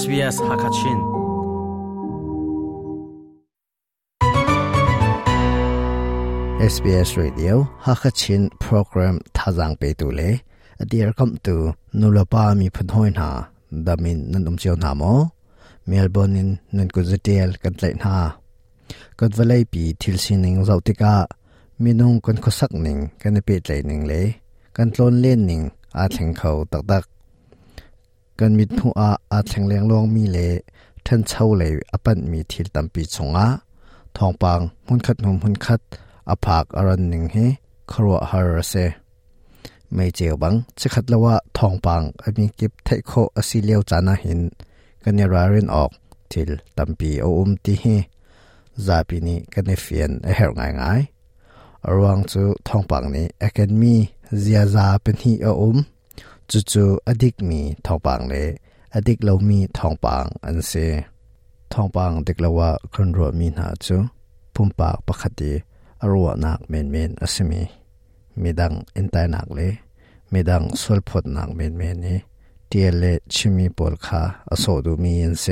SBS Hakachin SBS Radio Hakachin program t a z a n g pe tu le dear come to nulapa mi p h n h o i na damin nanum c h i u na mo Melbourne in nan ku zetel kan lai na k a t valai pi thil sining zautika minung kan khosak ning kan pe tlai ning le kan tlon len ning a theng khau tak tak กันมิดหัวอาแทงเลียงลวงมีเล่ท่านเช่าเลยอปันมีทิลตัมปีชงอาทองปังมุนคัดหนุ่มมุนคัดอภากอรันหนึ่งเฮครัวฮาร์เซไม่เจียวบังจะคัดละว่าทองปังอมีกิบเทคโคอสิเลียวจานาหินกันยราเินออกทิลตัมปีโออุมตีเฮซาปีนี้กันเฟียนเฮรง่ายง่ายระวังจูทองปังนี้เอเกนมีเซียซาเป็นฮีโออุมจู่ๆอดีกมีทองปางเลย อดีกเรามีทองปางอันเซทองปางเด็กเราว่าคนรวยมีหนาจูพุ่มปากปกติรัวนักเมนเมนอสมีมีดังอินตานักเลยมีดังสวลพดนักเมนเมนนี่เียเลชิมีปอลคาอโซดูมีอันเซ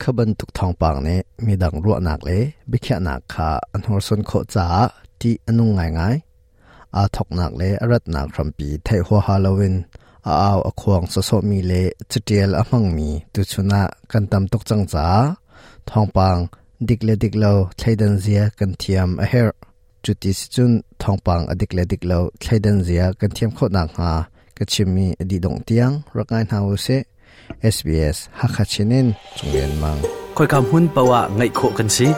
ขบันทุกทองปางเนี่ยมีดังรัวนักเลยบิแค่นักคาอันหอร์สนโคจ้าที่อนุงง่ายยอาทกนักเลรัตนาครัมปีไทหัวฮาโลวินอาอาวอควงสสมีเลจเดียลอมังมีตุชนะกันตำตกจังจาทองปังดิกเลดิกเลาไทดันเซียกันเทียมอเฮรจุดที่สจุนทองปังอดิกเลดิกเลาไทดันเซียกันเทียมโคนักฮากันชิมีอดีดงเตียงรักงานฮาวเซ SBS ฮักขัชินินจงเรียนมังคอยคำหุ้นปะวะไงโคกันซี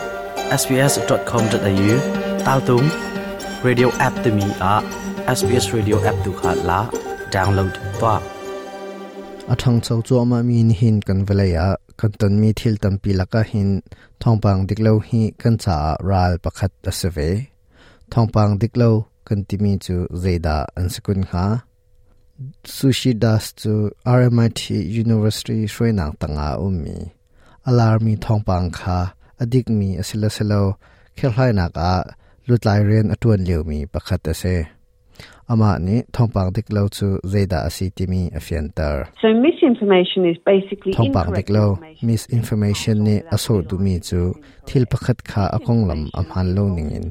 sbs.com.au ตาวตุง radio app တမီအား SBS radio app ဒုခလာ download တော့အထံချောချောမမီနဟင်ကန်ဗလေယာကန်တန်မီသီလတမ်ပီလကဟင်ထောင်ပန်းဒိကလောဟိကန်ချာရာလ်ပခတ်အစဝေထောင်ပန်းဒိကလောကန်တီမီချူဇေဒာအန်စကွန်ခါ sushi das chu RMIT University Shwenang tanga ummi alarmi thongpang kha adik mi asila selo khelhaina ka ลุดลายเรียนอตวนเหลียวมีประคัตเซอามานี้ทองปังดิกเราจูเจดาซีติมีอเฟเยนเตอร์ so misinformation is basically ทองปังดิกเรา misinformation นี่อสูดูมีจูทิลประคัตขาอคงลำอำหันโลนิงิน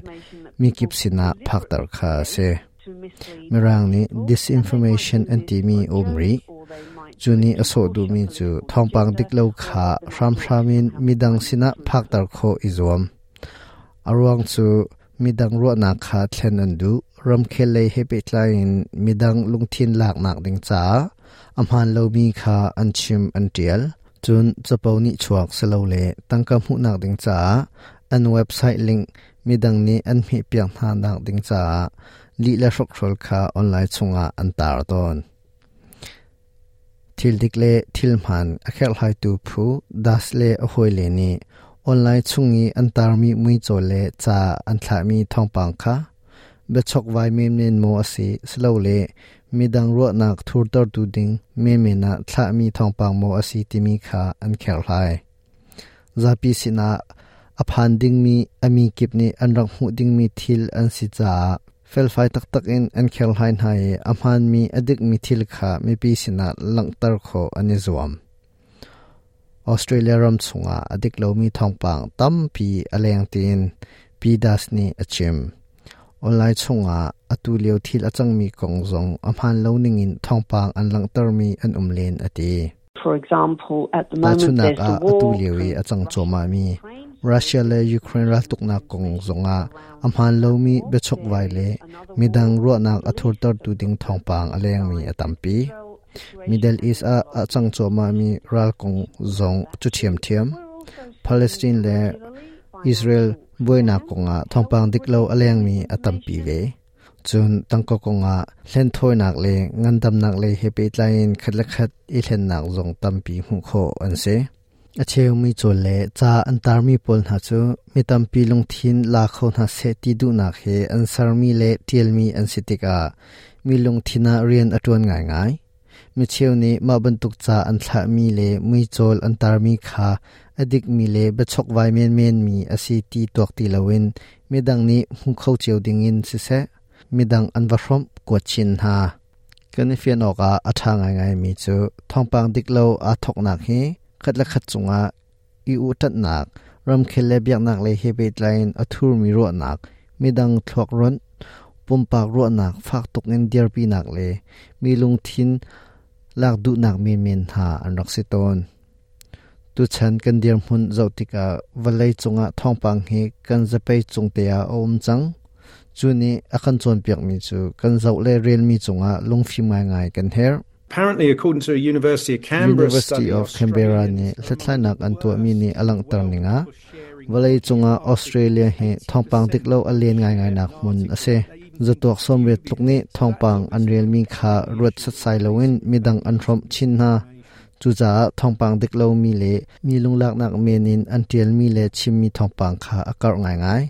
มีกิบสินะพักตรคาเซเมรังนี้ disinformation อันติมีอมรีจูนี่อสศดูมีจูทองปังดิกเลวขาพรามพรามินมีดังสินะพักตรโคอิจวมอรวงจูมีดังรัวนักขาเทนันดูรำเคลเลยให้ไปไลน์มีดังลุงทินหลักหนักดิงจ้าอำหันเลวมีคาอันชิมอันเดียลจนจะเปานิชวกสลาเลตั้งกำหุหนักดิงจ้าอันเว็บไซต์ลิงมีดังนี้อันมีเปียงทานหนักดิงจ้าลีเละฟกลรคาออนไลน์ชงอาอันตาร์ตอนทิลดิกเลทิลมันอเคลไฮตูพูดัสเลอฮวยเลนี online chungi antar mi mui chole cha anthla mi thongpang kha be chok vai mem nen mo asi slow le mi dang ro nak thur tor tu ding me me na thla mi thongpang mo asi ti mi kha an khel hlai zapi sina aphan ding mi ami kipni anrang hu ding mi thil an si cha fel fai tak tak in an khel hlai nai amhan mi adik mi thil kha mi pi sina langtar kho ani zuam ออสเตรเลียรำสงาอดิกลมีทองปังตั้มพีอเลียงตีนพีดัสนีอชิมออนไลน์สงาอตุเลียวทีละจังมีกองซงอพันลนิงินทองปังอันลังเตอร์มีอันอุมเลนอดีต่ชุนักอาตูเลียวีอจังโจมามีรัสเซียและยูเครนรัตุกนักกองรงออพันลมีเบชกไวเลมีดังรัวนักอทูเตอร์ดูดิงทองปังอเลียงมีอตัมปี Middle East a a chang choma mi ral kong zong chu thiam thiam Palestine le Israel boina konga thongpang diklo aleng mi atam pi ve chun tangko konga hlen thoi nak le ngandam nak le happy line khat la khat i hlen nak zong tam pi hu kho an se acheu mi chol le cha antar mi pol na chu mi tam pi long thin la kho na se ti du na he ansar mi le tel mi an sitika mi long thina rian atun ngai ngai มิเชลนี่มาบรรทุกจ่าอันทามีเลมุโจลอันตารมีคาอดิกมีเลบชกไวเมียนเมียนมีอสศิตีตัวตีละวินมิดังนี้หุงเข้าเจียวดิ้งินสิเซมิดังอันวัชรมกวดชินฮากันเฟียนออกอาทางไงไงมิจูทองปังดิกเลาอาทกนักเฮขัดละขัดจงอาอีอุตันักรำเคลเลบียงนักเลยเฮเบตไลน์อทูร์มิัวนักมิดังทวกรน pumpak ruah nak phak tuk en dir pi nak le mi lung thin lak du nak min min ha an rak si ton tu chan kan dir mun zau tika valai chunga thong pang he kan zapai chung te a om chang chu ni akan chon piak mi chu kan zau le rel mi chunga lung phi mai ngai kan her Apparently, according to a University of Canberra University of Canberra ni thlanak an tu mi ni alang tar ni nga valai chunga Australia he thongpang alien ngai ngai nak mun ase จตัวสมเวทลุกนี้ทองปังอันเรียลมีขารวดสดใสลวินมีดังอันรมชินนาจูจ่าทองปังเด็กเลามีเลมีลุงลักนักเมนินอันเตียนมีเลชิมมีทองปังขาอากาศง่ายง่าย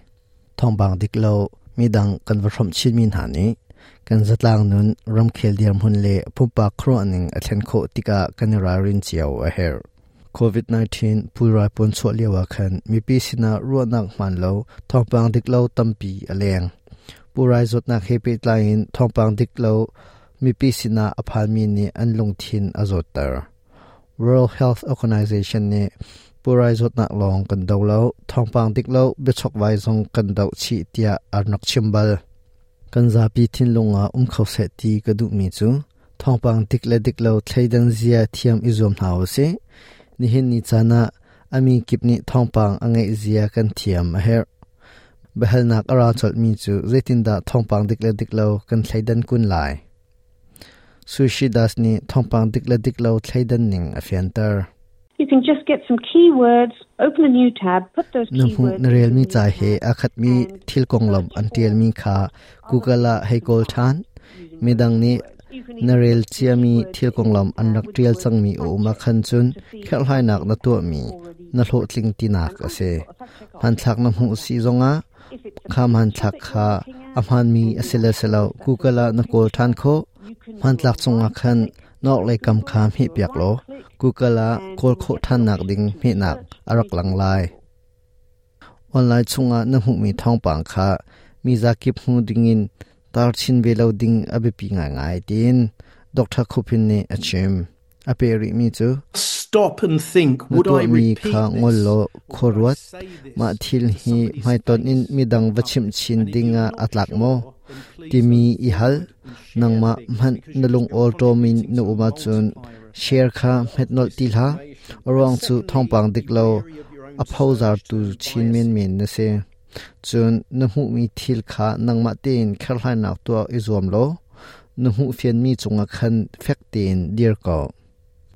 ทองปังเด็กเลามีดังกันวัรมชินมีหานี้กันจัดล่างนุนรำเคลเดียมหุนเลผู้ปากครัวหนึ่งอัจฉริโคติกากันรารินเจียวเฮร covid 19ผู้รายปนสวเลียวขันมีปีศาจรั่วนักมันเลาทองปังดิกเลาตั้มปีอเลงปูไรสุดนักเฮปิตลายินทองปังดิกโลมีปีสนาอภาลมีนีอันลงทินอจดเตอร์ World Health Organization นี่ปูไรสุดนักลองกันดาแล้วทองปังดิกโลบิชกไว้ทรงกันดาชีเตียอันนักชิมบลกันซาปีทินลงอาอุ้มเขาเสตีกระดูมีจูทองปังดิกเลดิกโลเทดันเซียเทียมอิจอมหาวสซนี่เห็นนิจานะอามีกิบนี่ทองปังอังเงเซียกันเทียมเฮร์ behalnak ara chol mi chu zetin da thongpang dikle diklo kan thlaidan kun lai sushi das ni thongpang dikle diklo thlaidan ning a fiantar You can just get some keywords, open a new tab, put those keywords. Na real mi cha he akhat mi thil kong lom an tel mi kha Google a he kol than mi dang ni na real chia mi thil kong lom an rak tel sang mi o ma khan chun khel hai nak na tu mi na hlo tling ti nak ase han thak na mu si zonga ข้ามหันทักขาอำหันมีอสิเลสเลากูกะละนโกทานโคมันหลักทรงอาคันนอกเลยกำคามหิเปียกโลกูกะละโคโคท่านหนักดิงหิหนักอรักหลังลายออนไลน์ชงะนหุมีท่องปังคามีซากิบหูดิงินตาชินเวลาดิงอเบปีง่ายง่ายดินดอกทักคุพินเนอชิมอเปริมีจู stop and think would I repeat this? ngolo khorwat ma thil hi mai ton in midang wachim chin dinga atlak mo timi ihal nangma man nalung all to min nu uma chun share kha metnol tilha orwang chu thongpang diklo aphozar tu chin min min na se chun nahu mi thil kha nangma tin khalhai nak to izom lo nahu fian mi chunga khan fektin dir ko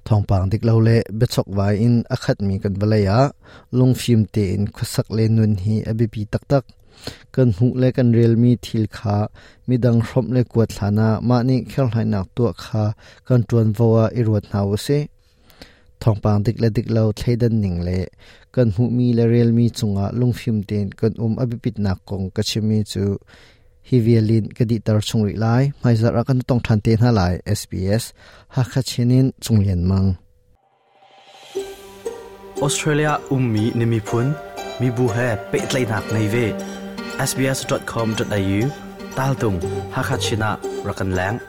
ทองปางดิกเลวเละเบชกไว้อินอาคัดมีกันเวลยะลงฟิมเตนคุสักเลนุนฮีอบิปีตักตักกันหูเละกันเรียลมีทิลขามีดังรมเละกวดลานามานี่แค่ไหนหนักตัวขากันจวนวัวอีรวดนาวเซทองปางดิกเลดิกเาวเทดันหนิงเละกันหูมีเละเรียลมีจงอาลงฟิมเตนกันอุ้มอบิปีนักกงกัิมิจู hi vialin ka di tar chungri lai mai zar akan tong than te na lai SBS ha kha chinin chunglian mang Australia ummi nimi phun mi bu he pe tlai nak nei ve sbs.com.au tal tung ha kha china rakan lang